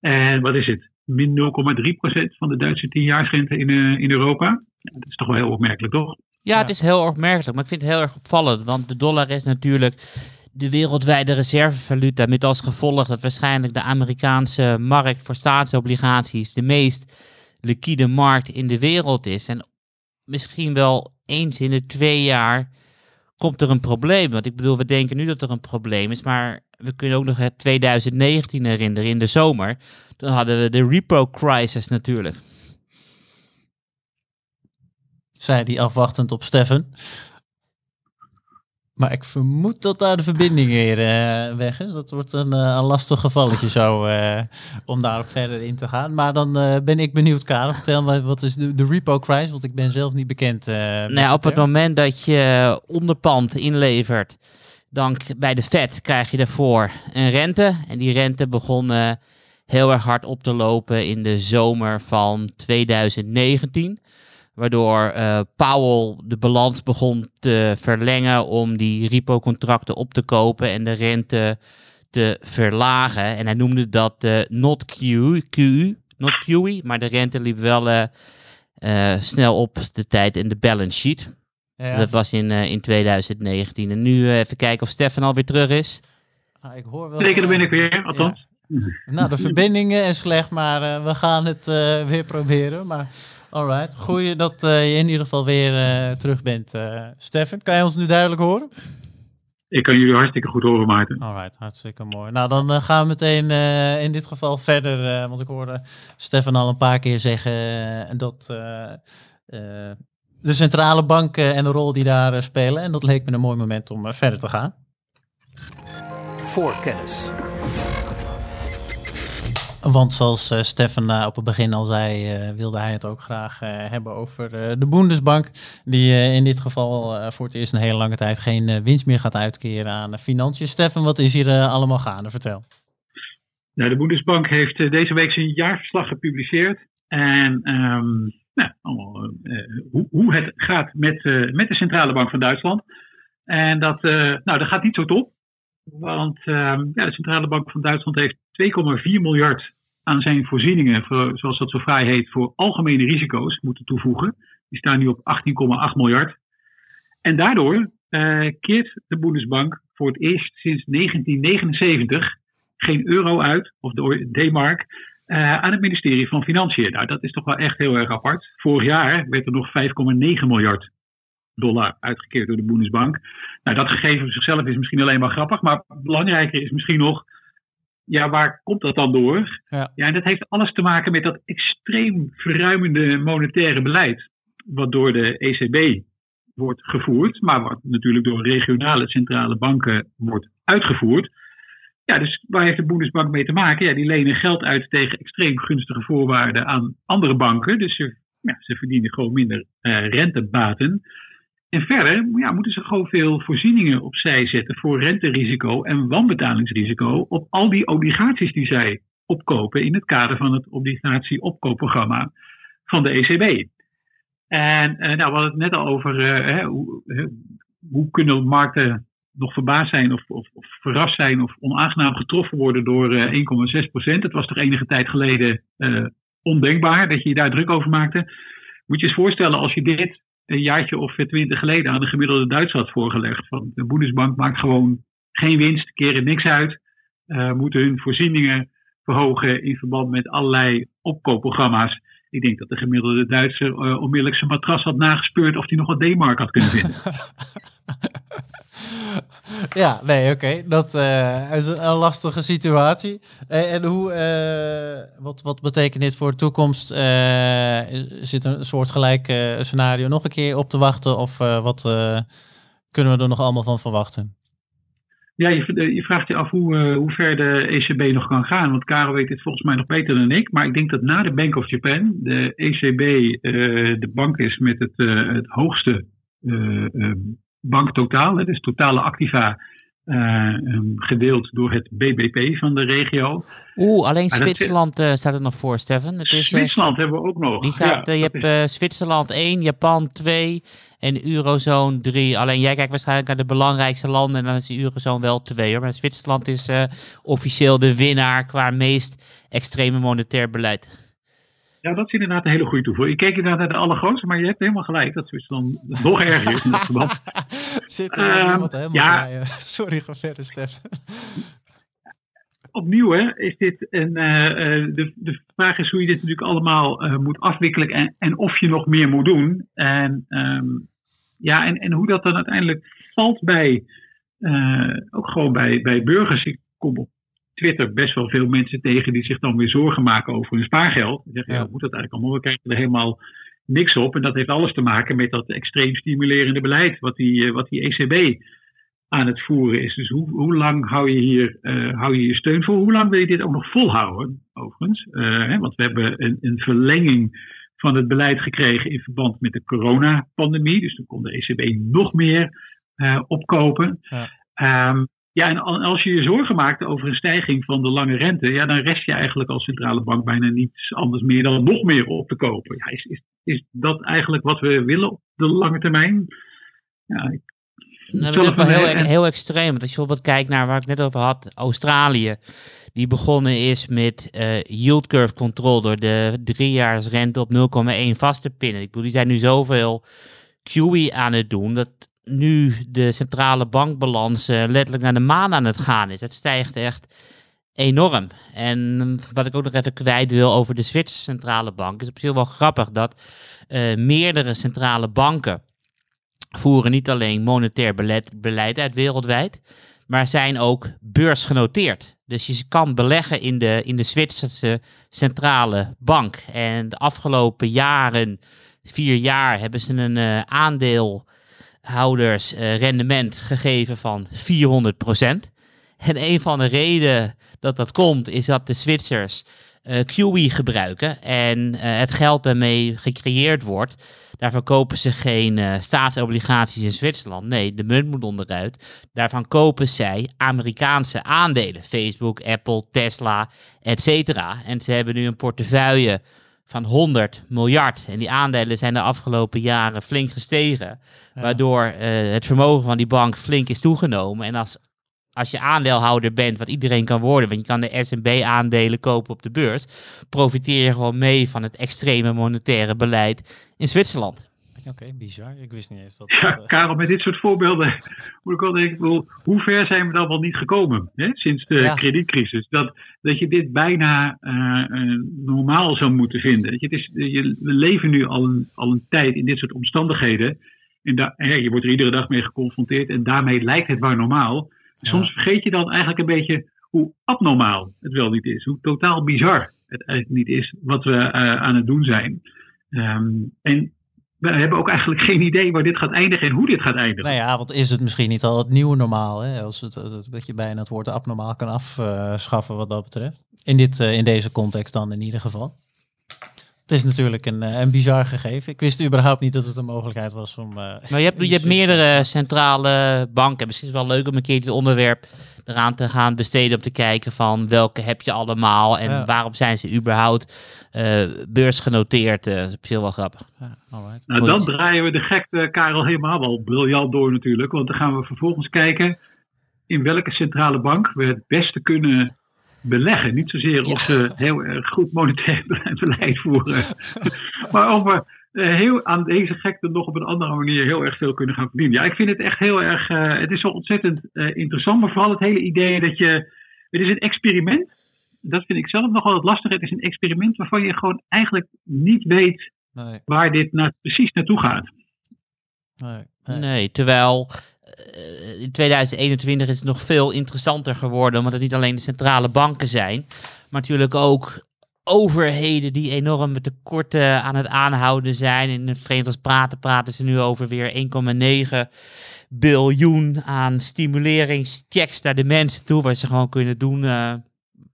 En wat is het? Min 0,3% van de Duitse 10-jaarsrente in, in Europa dat is toch wel heel opmerkelijk, toch? Ja, het is heel opmerkelijk, maar ik vind het heel erg opvallend. Want de dollar is natuurlijk de wereldwijde reservevaluta. Met als gevolg dat waarschijnlijk de Amerikaanse markt voor staatsobligaties de meest liquide markt in de wereld is. En misschien wel eens in de twee jaar komt er een probleem. Want ik bedoel, we denken nu dat er een probleem is, maar we kunnen ook nog het 2019 herinneren in de zomer. Toen hadden we de repo crisis natuurlijk zei hij afwachtend op Steffen. Maar ik vermoed dat daar de verbinding weer uh, weg is. Dat wordt een, uh, een lastig gevalletje zo uh, om daarop verder in te gaan. Maar dan ben ik benieuwd, Karel. Vertel me, wat is de, de repo crisis? Want ik ben zelf niet bekend. nou, op het moment dat je onderpand inlevert, dan bij de Fed krijg je daarvoor een rente. En die rente begon heel erg hard op te lopen in de zomer van 2019. Waardoor uh, Powell de balans begon te verlengen om die repo-contracten op te kopen en de rente te verlagen. En hij noemde dat uh, not QE, QE, not QE, maar de rente liep wel snel op de tijd in de balance sheet. Ja. Dat was in, in 2019. En nu even kijken of Stefan alweer terug is. Ah, ik hoor wel. Zeker, daar ben ik weer, althans. Ja. Nou, de verbindingen is slecht, maar we gaan het weer proberen. Maar Alright, goeie dat uh, je in ieder geval weer uh, terug bent. Uh, Stefan, kan je ons nu duidelijk horen? Ik kan jullie hartstikke goed horen, Maarten. Alright, hartstikke mooi. Nou, dan gaan we meteen in dit geval verder. want ik hoorde Stefan al een paar keer zeggen dat de centrale banken en de rol die daar spelen. En dat leek me een mooi moment om verder te gaan. Voorkennis. Want zoals uh, Stefan uh, op het begin al zei, uh, wilde hij het ook graag hebben over de Bundesbank. Die in dit geval voor het eerst een hele lange tijd geen winst meer gaat uitkeren aan de financiën. Stefan, wat is hier allemaal gaande? Vertel. Nou, de Bundesbank heeft deze week zijn jaarverslag gepubliceerd. En um, nou, allemaal, hoe, hoe, het gaat met, met de Centrale Bank van Duitsland. En dat, nou, dat gaat niet zo top. Want ehm, ja, de Centrale Bank van Duitsland heeft 2,4 miljard aan zijn voorzieningen, voor, zoals dat zo vrij heet, voor algemene risico's moeten toevoegen. Die staan nu op 18,8 miljard. En daardoor keert de Bundesbank voor het eerst sinds 1979 geen euro uit, of de D-mark, uh, aan het ministerie van Financiën. Nou, dat is toch wel echt heel erg apart. Vorig jaar werd er nog 5,9 miljard dollar uitgekeerd door de Bundesbank. Nou, dat gegeven op zichzelf is misschien alleen maar grappig, maar belangrijker is misschien nog, ja, waar komt dat dan door? Ja. ja, en dat heeft alles te maken met dat extreem verruimende monetaire beleid, wat door de ECB wordt gevoerd, maar wat natuurlijk door regionale centrale banken wordt uitgevoerd. Dus waar heeft de Bundesbank mee te maken? Ja, die lenen geld uit tegen extreem gunstige voorwaarden aan andere banken. Dus ze, ja, ze verdienen gewoon minder uh, rentebaten. En verder ja, moeten ze gewoon veel voorzieningen opzij zetten voor renterisico en wanbetalingsrisico op al die obligaties die zij opkopen in het kader van het obligatieopkoopprogramma van de ECB. En uh, nou, we hadden het net al over uh, hoe, hoe, kunnen markten nog verbaasd zijn of, of, of, verrast zijn of onaangenaam getroffen worden door uh, 1,6 procent. Het was toch enige tijd geleden uh, ondenkbaar dat je je daar druk over maakte. Moet je eens voorstellen als je dit een jaartje of twintig geleden aan de gemiddelde Duits had voorgelegd. Van de Bundesbank maakt gewoon geen winst, keren niks uit, uh, moeten hun voorzieningen verhogen in verband met allerlei opkoopprogramma's. Ik denk dat de gemiddelde Duitser onmiddellijk zijn matras had nagespeurd of hij nog wat D-mark had kunnen vinden. ja, nee, oké. Dat uh, is een, lastige situatie. Uh, en hoe, uh, wat, wat betekent dit voor de toekomst? zit een soort gelijk scenario nog een keer op te wachten? Of wat kunnen we er nog allemaal van verwachten? Ja, je, je, vraagt je af hoe, hoe ver de ECB nog kan gaan. Want Karel weet het volgens mij nog beter dan ik. Maar ik denk dat na de Bank of Japan de ECB de bank is met het, het hoogste banktotaal, dus totale activa, uh, gedeeld door het BBP van de regio. Oeh, alleen Zwitserland uh, staat er nog voor, Stefan. Het is, eh, Zwitserland hebben we ook nog. Die staat, ja, je hebt is... Zwitserland 1, Japan 2 en Eurozone 3. Alleen jij kijkt waarschijnlijk naar de belangrijkste landen en dan is de Eurozone wel 2. Hoor. Maar Zwitserland is officieel de winnaar qua meest extreme monetair beleid. Ja, dat is inderdaad een hele goede toevoeging. Ik keek inderdaad naar de allergrootste, maar je hebt helemaal gelijk. Dat Zwitserland nog erger is in dat verband. Zit er iemand helemaal ja, bij? Sorry, ga verder, Stefan. Opnieuw hè, is dit een, uh, de, de vraag is hoe je dit natuurlijk allemaal moet afwikkelen en, en of je nog meer moet doen. En, um, ja, en, en hoe dat dan uiteindelijk valt bij, ook gewoon bij, bij burgers. Ik kom op Twitter best wel veel mensen tegen die zich dan weer zorgen maken over hun spaargeld. Die zeggen, ja, moet dat eigenlijk allemaal? We krijgen er helemaal niks op. En dat heeft alles te maken met dat extreem stimulerende beleid wat die, eh, wat die ECB aan het voeren is. Dus hoe, hoe lang hou je hier uh, hou je, je steun voor? Hoe lang wil je dit ook nog volhouden, overigens? Uh, hè, want we hebben een, een verlenging van het beleid gekregen in verband met de coronapandemie. Dus toen kon de ECB nog meer uh, opkopen. Ja. Um, ja, en als je je zorgen maakt over een stijging van de lange rente, ja, dan rest je eigenlijk als centrale bank bijna niets anders meer dan nog meer op te kopen. Ja, is, is, is dat eigenlijk wat we willen op de lange termijn? Ja, ik, nou, dat is wel heel, heel extreem. Want als je bijvoorbeeld kijkt naar waar ik net over had, Australië, die begonnen is met uh, yield curve control door de driejaarsrente op 0,1 vast te pinnen. Ik bedoel, die zijn nu zoveel QE aan het doen dat nu de centrale bankbalans uh, letterlijk naar de maan aan het gaan is. Het stijgt echt enorm. En wat ik ook nog even kwijt wil over de Zwitserse centrale bank, is op zich wel grappig dat uh, meerdere centrale banken voeren niet alleen monetair beleid, beleid uit wereldwijd, maar zijn ook beursgenoteerd. Dus je kan beleggen in de, in de Zwitserse centrale bank. En de afgelopen jaren, vier jaar, hebben ze een uh, aandeel houders uh, rendement gegeven van 400%. En een van de redenen dat dat komt, is dat de Zwitsers uh, QE gebruiken en uh, het geld daarmee gecreëerd wordt. Daarvan kopen ze geen staatsobligaties in Zwitserland. Nee, de munt moet onderuit. Daarvan kopen zij Amerikaanse aandelen. Facebook, Apple, Tesla, etc. En ze hebben nu een portefeuille van 100 miljard. En die aandelen zijn de afgelopen jaren flink gestegen. Waardoor uh, het vermogen van die bank flink is toegenomen. En als, als je aandeelhouder bent, wat iedereen kan worden, want je kan de S&B-aandelen kopen op de beurs, profiteer je gewoon mee van het extreme monetaire beleid in Zwitserland. Oké, bizar. Ik wist niet eens dat... Ja, uh... Karel, met dit soort voorbeelden moet ik wel denken, hoe ver zijn we dan wel niet gekomen hè, sinds de kredietcrisis? Dat, dat je dit bijna uh, normaal zou moeten vinden. Je, het is, je, we leven nu al een, al een tijd in dit soort omstandigheden. En da, hè, je wordt er iedere dag mee geconfronteerd en daarmee lijkt het waar normaal. Soms vergeet je dan eigenlijk een beetje hoe abnormaal het wel niet is. Hoe totaal bizar het eigenlijk niet is wat we uh, aan het doen zijn. Um, en we hebben ook eigenlijk geen idee waar dit gaat eindigen en hoe dit gaat eindigen. Nou ja, want is het misschien niet al het nieuwe normaal? Hè? Als het, het, dat je bijna het woord abnormaal kan afschaffen wat dat betreft. In, dit, uh, in deze context dan in ieder geval. Het is natuurlijk een, eh, een bizar gegeven. Ik wist überhaupt niet dat het een mogelijkheid was om... Uh, maar je hebt, je hebt meerdere centrale banken. Misschien is het wel leuk om een keer dit onderwerp eraan te gaan besteden om te kijken van welke heb je allemaal en waarom zijn ze überhaupt uh, beursgenoteerd. Uh, dat is op zich wel grappig. Ja, nou, dan draaien we de gekte Karel helemaal wel briljant door natuurlijk, want dan gaan we vervolgens kijken in welke centrale bank we het beste kunnen beleggen. Niet zozeer of ze heel erg goed monetair beleid voeren, maar eh, heel, aan deze gekte nog op een andere manier heel erg veel kunnen gaan verdienen. Ja, ik vind het echt heel erg. Uh, het is wel ontzettend uh, interessant, maar vooral het hele idee dat je. Het is een experiment. Dat vind ik zelf nog wel het lastige. Het is een experiment waarvan je gewoon eigenlijk niet weet nee. waar dit nou precies naartoe gaat. Nee, nee. nee terwijl in 2021 is het nog veel interessanter geworden, omdat het niet alleen de centrale banken zijn, maar natuurlijk ook overheden die enorme tekorten aan het aanhouden zijn. In het Verenigd praten praten ze nu over weer 1,9 biljoen aan stimuleringschecks naar de mensen toe, waar ze gewoon kunnen doen uh,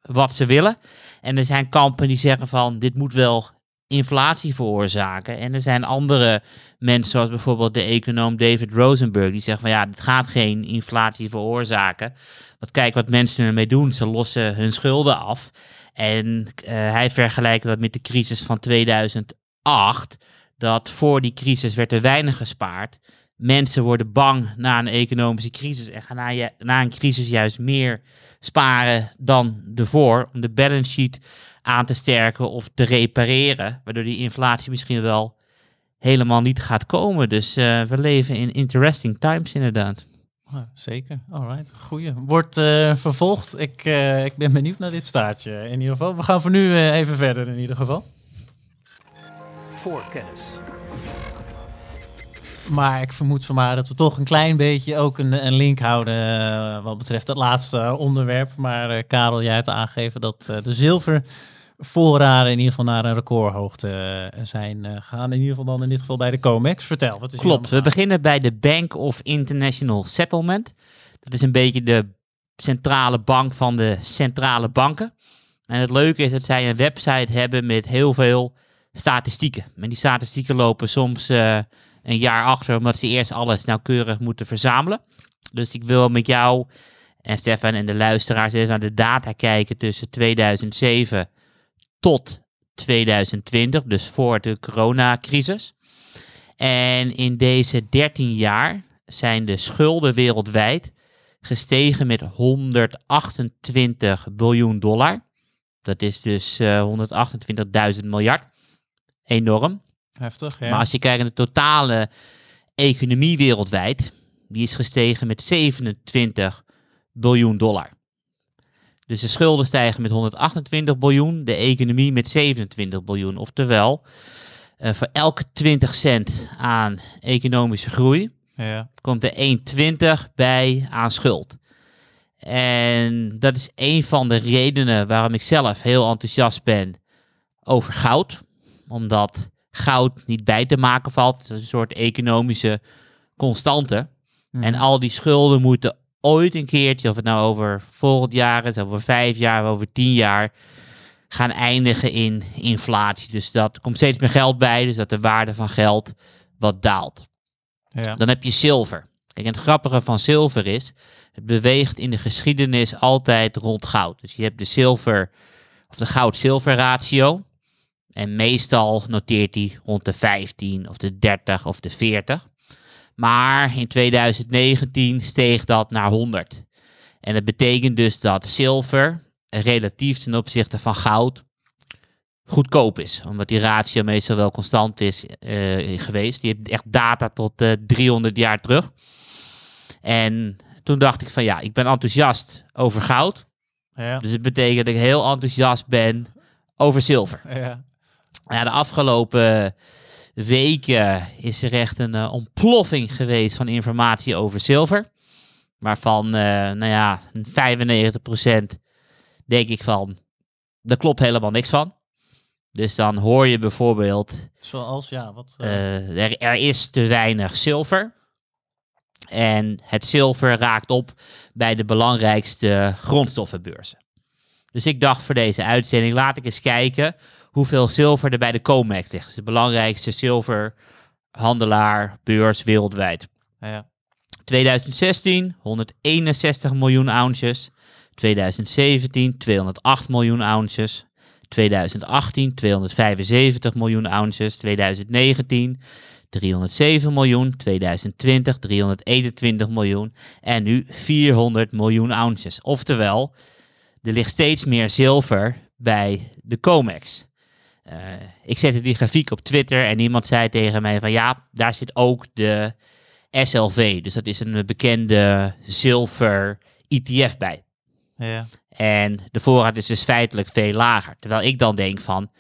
wat ze willen. En er zijn kampen die zeggen van dit moet wel inflatie veroorzaken. En er zijn andere mensen, zoals bijvoorbeeld de econoom David Rosenberg, die zeggen van ja, dit gaat geen inflatie veroorzaken. Want kijk wat mensen ermee doen, ze lossen hun schulden af. En uh, hij vergelijkt dat met de crisis van 2008. Dat voor die crisis werd er weinig gespaard. Mensen worden bang na een economische crisis en gaan na, na een crisis juist meer sparen dan ervoor. Om de balance sheet aan te sterken of te repareren. Waardoor die inflatie misschien wel helemaal niet gaat komen. Dus uh, we leven in interesting times inderdaad. Zeker, alright, goeie. Wordt uh, vervolgd. Ik, uh, ik ben benieuwd naar dit staartje in ieder geval. We gaan voor nu even verder in ieder geval. Voorkennis. Maar ik vermoed zomaar dat we toch een klein beetje ook een, een link houden wat betreft het laatste onderwerp. Maar Karel, jij hebt aangegeven dat de zilver voorraden in ieder geval naar een recordhoogte eh, zijn uh, gegaan. In ieder geval dan in dit geval bij de COMEX. Vertel, wat is Klopt, we beginnen bij de Bank of International Settlement. Dat is een beetje de centrale bank van de centrale banken. En het leuke is dat zij een website hebben met heel veel statistieken. En die statistieken lopen soms uh, een jaar achter, omdat ze eerst alles nauwkeurig moeten verzamelen. Dus ik wil met jou en Stefan en de luisteraars even naar de data kijken tussen 2007 tot 2020, dus voor de coronacrisis. En in deze 13 jaar zijn de schulden wereldwijd gestegen met 128 biljoen dollar. Dat is dus uh, eh, 128.000 miljard. Enorm. Heftig, ja. Maar als je kijkt naar de totale economie wereldwijd, die is gestegen met 27 biljoen dollar. Dus de schulden stijgen met 128 biljoen, de economie met 27 biljoen. Oftewel, uh, voor elke 20 cent aan economische groei ja. komt er 1,20 bij aan schuld. En dat is een van de redenen waarom ik zelf heel enthousiast ben over goud. Omdat goud niet bij te maken valt. Het is een soort economische constante. Mhm. En al die schulden moeten ooit een keertje, of het nou over volgend jaar is, over vijf jaar, over tien jaar, gaan eindigen in inflatie. Dus dat komt steeds meer geld bij, dus dat de waarde van geld wat daalt. Ja. Dan heb je zilver. Kijk, en het grappige van zilver is, het beweegt in de geschiedenis altijd rond goud. Dus je hebt de zilver, of de goud-zilver ratio. En meestal noteert hij rond de 15 of de 30 of de 40. Maar in 2019 steeg dat naar 100. En dat betekent dus dat zilver relatief ten opzichte van goud goedkoop is. Omdat die ratio meestal wel constant is uh, geweest. Die heeft echt data tot uh, eh, 300 jaar terug. En toen dacht ik van ja, ik ben enthousiast over goud. Ja. Dus het betekent dat ik heel enthousiast ben over zilver. Ja. Ja, de afgelopen weken is er echt een uh, ontploffing geweest van informatie over zilver. Waarvan, uh, nou ja, 95% denk ik van, daar klopt helemaal niks van. Dus dan hoor je bijvoorbeeld... Zoals, ja, wat... Uh... Er, er is te weinig zilver. En het zilver raakt op bij de belangrijkste grondstoffenbeurzen. Dus ik dacht voor deze uitzending, laat ik eens kijken hoeveel zilver er bij de COMEX ligt. Dus de belangrijkste zilverhandelaar, beurs wereldwijd. Ja. 2016 161 miljoen ounces. 2017 208 miljoen ounces. 2018 275 miljoen ounces. 2019 307 miljoen. 2020 321 miljoen. En nu 400 miljoen ounces. Oftewel, er ligt steeds meer zilver bij de COMEX. Uh, ik zette die grafiek op Twitter en iemand zei tegen mij van ja, daar zit ook de SLV. Dus dat is een bekende zilver ETF bij. Ja. En de voorraad is dus feitelijk veel lager. Terwijl ik dan denk van,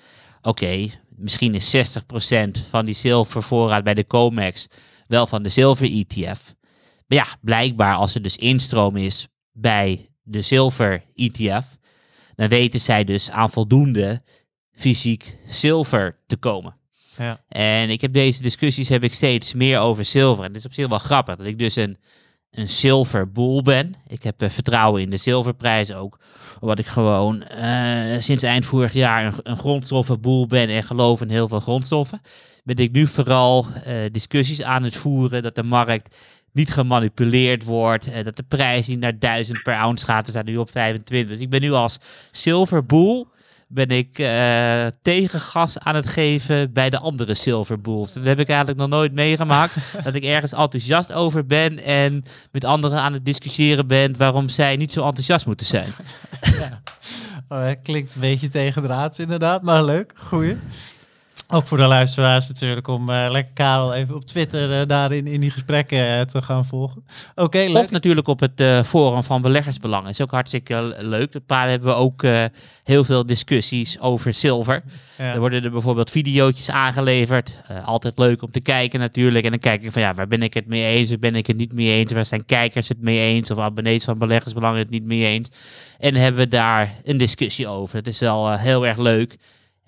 oké, misschien is 60% van die zilvervoorraad bij de COMEX wel van de zilver ETF. Maar ja, blijkbaar als er dus instroom is bij de zilver ETF, dan weten zij dus aan voldoende fysiek zilver te komen. Ja. En ik heb deze discussies heb ik steeds meer over zilver. En het is op zich wel grappig dat ik dus een, een zilverboel ben. Ik heb uh, vertrouwen in de zilverprijs ook. Omdat ik gewoon uh, sinds eind vorig jaar een, een grondstoffenboel ben en geloof in heel veel grondstoffen. Ben ik nu vooral uh, discussies aan het voeren dat de markt niet gemanipuleerd wordt. dat de prijs niet naar 1000 per ounce gaat. We zijn nu op 25. Dus ik ben nu als zilverboel ben ik uh, tegengas aan het geven bij de andere Silver Bulls. Dat heb ik eigenlijk nog nooit meegemaakt. dat ik ergens enthousiast over ben en met anderen aan het discussiëren ben waarom zij niet zo enthousiast moeten zijn. ja. Oh, klinkt een beetje tegendraads inderdaad, maar leuk. Goeie. Ook voor de luisteraars natuurlijk om uh, lekker Karel even op Twitter uh, daarin in die gesprekken uh, te gaan volgen. Oké, leuk. Of natuurlijk op het forum van beleggersbelangen. Is ook hartstikke leuk. Daar hebben we ook heel veel discussies over zilver. Ja. Er worden er bijvoorbeeld videootjes aangeleverd. altijd leuk om te kijken natuurlijk. En dan kijk ik van ja, waar ben ik het mee eens? Waar ben ik het niet mee eens? Waar zijn kijkers het mee eens? Of abonnees van beleggersbelangen het niet mee eens? En hebben we daar een discussie over. Het is wel heel erg leuk.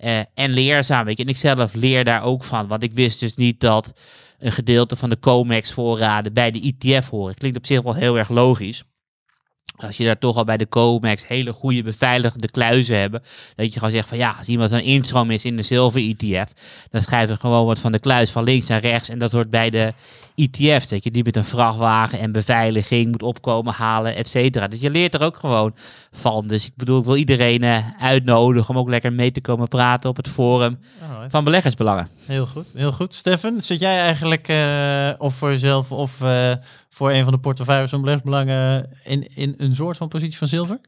Uh, en leerzaam. En ik zelf leer daar ook van. Want ik wist dus niet dat een gedeelte van de COMEX voorraden bij de ETF horen. Klinkt op zich wel heel erg logisch. Als je daar toch al bij de COMEX hele goede beveiligde kluizen hebben. Dat je gewoon zegt van ja, als iemand een instroom is in de zilver ETF. Dan schrijven we gewoon wat van de kluis van links naar rechts. En dat hoort bij de ETF's. Dat je die met een vrachtwagen en beveiliging moet opkomen halen, et cetera. Dus je leert er ook gewoon van. Dus ik bedoel, ik wil iedereen uh, uitnodigen om ook lekker mee te komen praten op het forum van beleggersbelangen. Heel goed, heel goed. Stefan, zit jij eigenlijk uh, of voor jezelf of uh, voor een van de portefeuilles van beleggersbelangen in, in een soort van positie van zilver?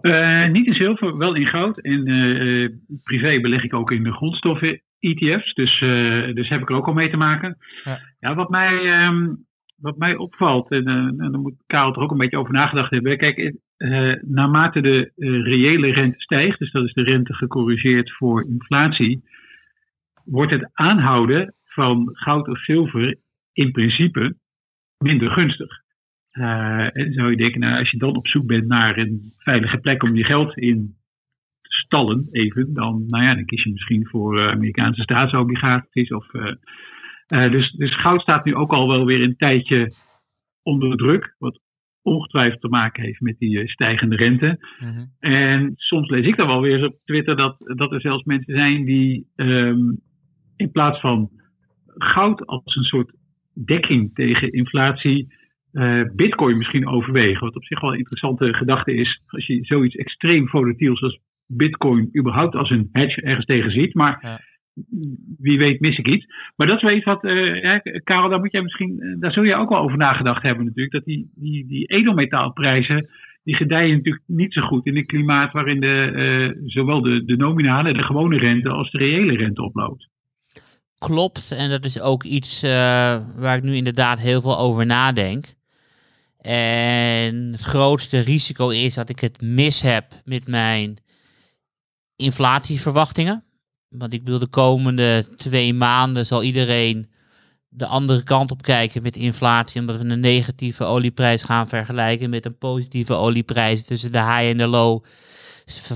Uh, niet in zilver, wel in goud. En uh, privé beleg ik ook in de grondstoffen ETF's. Dus, uh, dus heb ik er ook al mee te maken. Ja, ja wat, mij, um, wat mij opvalt, en, en daar moet Karel er ook een beetje over nagedacht hebben. Kijk, naarmate de reële rente stijgt, dus dat is de rente gecorrigeerd voor inflatie, wordt het aanhouden van goud of zilver in principe minder gunstig. Uh, en zou je denken, nou, als je dan op zoek bent naar een veilige plek om je geld in te stallen, even, dan, nou ja, dan kies je misschien voor uh, Amerikaanse staatsobligaties. Of, uh, dus, dus goud staat nu ook al wel weer een tijdje onder druk, wat ongetwijfeld te maken heeft met die stijgende rente. -huh. En soms lees ik dan wel weer op Twitter dat, dat er zelfs mensen zijn die um, in plaats van goud als een soort dekking tegen inflatie uh, Bitcoin misschien overwegen. Wat op zich wel een interessante gedachte is. Als je zoiets extreem volatiels als Bitcoin überhaupt als een hedge ergens tegen ziet. Maar ja. wie weet mis ik iets. Maar dat is wel iets wat, ja, Karel, daar moet jij misschien, uh, daar zul je ook wel over nagedacht hebben natuurlijk. Dat die, die, die edelmetaalprijzen, die gedijen natuurlijk niet zo goed in een klimaat waarin de, zowel de, de nominale, de gewone rente als de reële rente oploopt klopt. En dat is ook iets uh, waar ik nu inderdaad heel veel over nadenk. En het grootste risico is dat ik het mis heb met mijn inflatieverwachtingen. Want ik bedoel, de komende twee maanden zal iedereen de andere kant op kijken met inflatie. Omdat we een negatieve olieprijs gaan vergelijken met een positieve olieprijs tussen de high en de low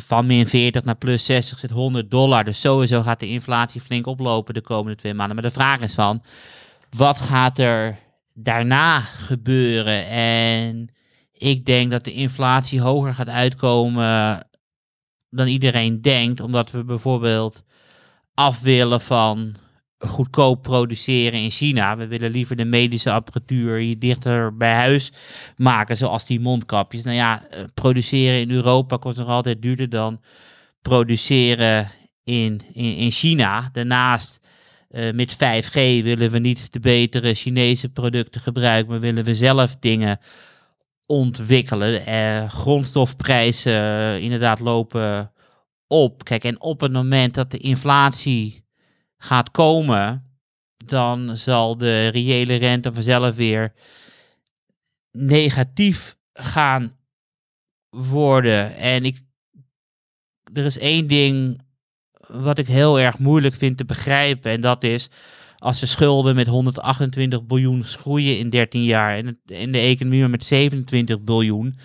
van min 40 naar plus 60 zit 100 dollar. Dus sowieso gaat de inflatie flink oplopen de komende twee maanden. Maar de vraag is van, wat gaat er daarna gebeuren? En ik denk dat de inflatie hoger gaat uitkomen dan iedereen denkt. Omdat we bijvoorbeeld af willen van goedkoop produceren in China. We willen liever de medische apparatuur hier dichter bij huis maken, zoals die mondkapjes. Nou ja, eh, produceren in Europa kost nog altijd duurder dan produceren in, in, in China. Daarnaast, uh, met 5G willen we niet de betere Chinese producten gebruiken, maar willen we zelf dingen ontwikkelen. Uh, grondstofprijzen inderdaad lopen op. Kijk, en op het moment dat de inflatie gaat komen, dan zal de reële rente vanzelf weer negatief gaan worden. En ik, er is één ding wat ik heel erg moeilijk vind te begrijpen. En dat is als de schulden met 128 biljoen groeien in 13 jaar en, in de economie met 27 biljoen.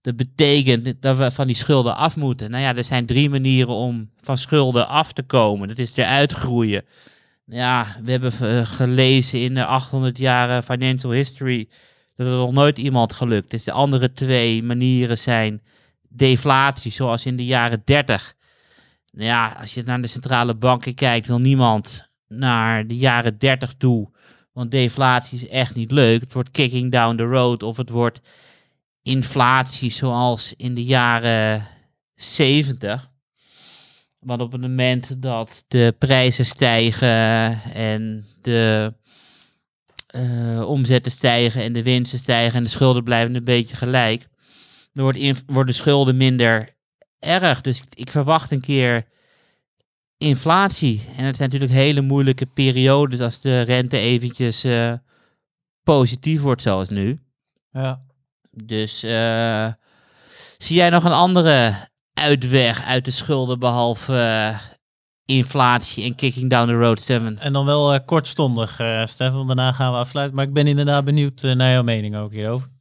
Dat betekent dat we van die schulden af moeten. Nou ja, er zijn drie manieren om van schulden af te komen. Dat is eruit groeien. Ja, we hebben eh, gelezen in de 800 jaren financial history dat er nog nooit iemand gelukt is. De andere twee manieren zijn deflatie, zoals in de jaren 30. Nou ja, als je naar de centrale banken kijkt, wil niemand naar de jaren 30 toe. Want deflatie is echt niet leuk. Het wordt kicking down the road of het wordt inflatie zoals in de jaren 70. Want op het moment dat de prijzen stijgen en de uh, omzetten stijgen en de winsten stijgen en de schulden blijven een beetje gelijk, dan wordt worden schulden minder erg. Dus ik, ik, verwacht een keer inflatie. En het zijn natuurlijk hele moeilijke periodes als de rente eventjes uh, positief wordt zoals nu. Ja. Dus uh, zie jij nog een andere uitweg uit de schulden behalve uh, inflatie en kicking down the road, Steven? En dan wel kortstondig, Stefan. Daarna gaan we afsluiten. Maar ik ben inderdaad benieuwd naar jouw mening ook hierover.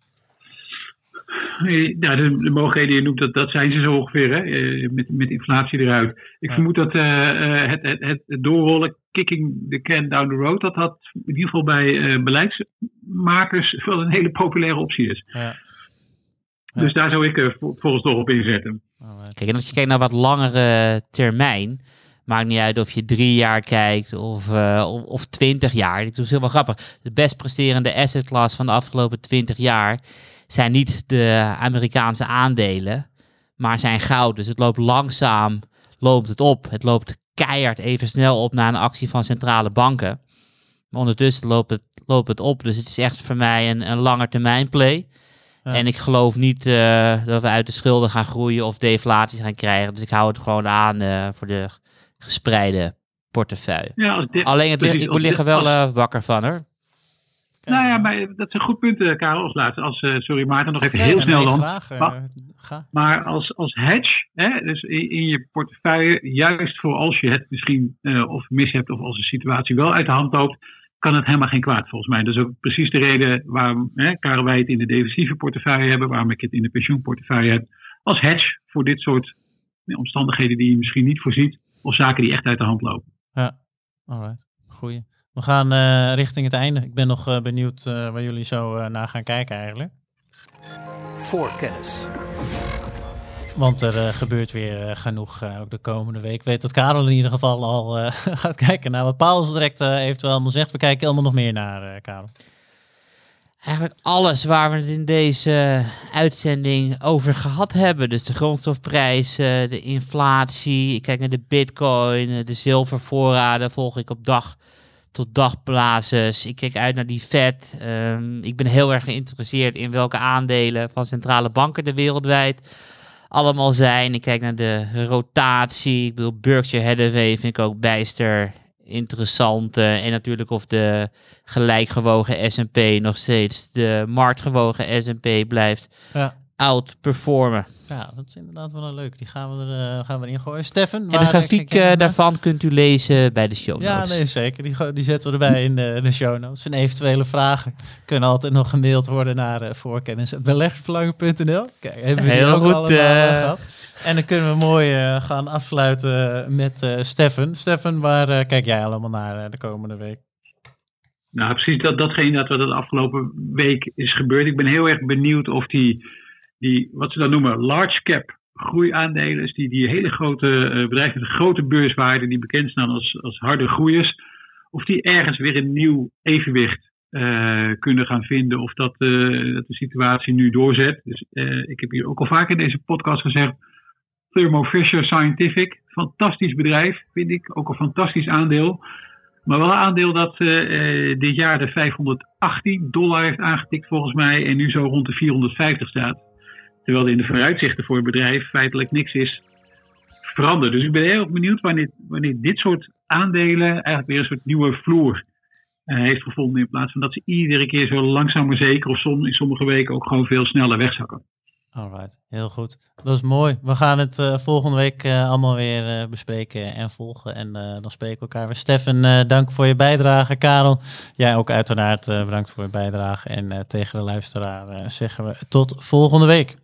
Ja, de, de mogelijkheden die je noemt, dat, dat zijn ze zo ongeveer, hè? Met, met inflatie eruit. Ik vermoed dat het, het, het, het doorrollen, kicking the can down the road, dat dat in ieder geval bij beleidsmakers wel een hele populaire optie is. Ja. Dus daar zou ik uh, volgens toch op inzetten. Kijk, en als je kijkt naar wat langere termijn, maakt niet uit of je drie jaar kijkt of, uh, of, of, twintig jaar. Dat is heel wel grappig. De best presterende asset class van de afgelopen twintig jaar zijn niet de Amerikaanse aandelen, maar zijn goud. Dus het loopt langzaam, loopt het op. Het loopt keihard even snel op naar een actie van centrale banken. Maar ondertussen loopt het, loopt het op. Dus het is echt voor mij een, een langetermijn play. En ik geloof niet uh, dat we uit de schulden gaan groeien of deflatie gaan krijgen. Dus ik hou het gewoon aan uh, voor de gespreide portefeuille. Ja, Alleen het ligt, ik moet liggen wel uh, wakker van hoor. Nou ja, maar dat een goed punt, Karel, als laatste. Als, sorry Maarten, nog even heel snel dan. Vraag, maar, maar, als, als hedge, hè, dus in, in, je portefeuille, juist voor als je het misschien of mis hebt of als de situatie wel uit de hand loopt, kan het helemaal geen kwaad volgens mij. Dat is ook precies de reden waarom hè, Karel, wij het in de defensieve portefeuille hebben, waarom ik het in de pensioenportefeuille heb. Als hedge voor dit soort omstandigheden die je misschien niet voorziet, of zaken die echt uit de hand lopen. Ja, alright. Goeie. We gaan uh, richting het einde. Ik ben nog uh, benieuwd uh, waar jullie zo naar gaan kijken eigenlijk. Voorkennis. Want er uh, gebeurt weer uh, genoeg uh, ook de komende week. Ik weet dat Karel in ieder geval al gaat kijken naar wat Paul direct eventueel allemaal zegt. We kijken allemaal nog meer naar, Karel. Eigenlijk alles waar we het in deze uitzending over gehad hebben. Dus de grondstofprijzen, de inflatie. Ik kijk naar de bitcoin, de zilvervoorraden volg ik op dag tot dagbasis. Ik kijk uit naar die Fed. Um, ik ben heel erg geïnteresseerd in welke aandelen van centrale banken er wereldwijd allemaal zijn. Ik kijk naar de rotatie. Ik bedoel, Berkshire Hathaway vind ik ook bijster interessant. en natuurlijk of de gelijkgewogen S&P nog steeds de marktgewogen S&P blijft ja. Outperformen. Ja, dat is inderdaad wel een leuk. Die gaan we, er, uh, gaan we erin gooien. Steffen? En de grafiek uh, daarvan kunt u lezen bij de show notes. Ja, nee, zeker. Die, die zetten we erbij in de, de show notes. En eventuele vragen kunnen altijd nog gemaild worden naar uh, voorkennis.beleggersverlangen.nl. Kijk, hebben we Heel goed, gehad. En dan kunnen we mooi gaan afsluiten met Steffen. Steffen, waar kijk jij allemaal naar de komende week? Nou, precies dat, datgene dat wat de afgelopen week is gebeurd. Ik ben heel erg benieuwd of die die, wat ze dan noemen, large cap groeiaandelen, die, die hele grote uh, bedrijven een grote beurswaarde, die bekend staan als, als harde groeiers, of die ergens weer een nieuw evenwicht kunnen gaan vinden. Of dat, dat, de situatie nu doorzet. Dus ik heb hier ook al vaak in deze podcast gezegd. Thermo Fisher Scientific, fantastisch bedrijf, vind ik. Ook een fantastisch aandeel. Maar wel een aandeel dat dit jaar de 518 dollar heeft aangetikt volgens mij en nu zo rond de 450 staat. Terwijl er in de vooruitzichten voor het bedrijf feitelijk niks is veranderd. Dus ik ben heel benieuwd wanneer, wanneer dit soort aandelen eigenlijk weer een soort nieuwe vloer uh, heeft gevonden. In plaats van dat ze iedere keer zo langzaam maar zeker of som, in sommige weken ook gewoon veel sneller wegzakken. Alright, heel goed. Dat is mooi. We gaan het uh, volgende week uh, allemaal weer bespreken en volgen. En dan spreken we elkaar weer. Stefan, dank voor je bijdrage. Karel, jij ook uiteraard bedankt voor je bijdrage. En tegen de luisteraar zeggen we tot volgende week.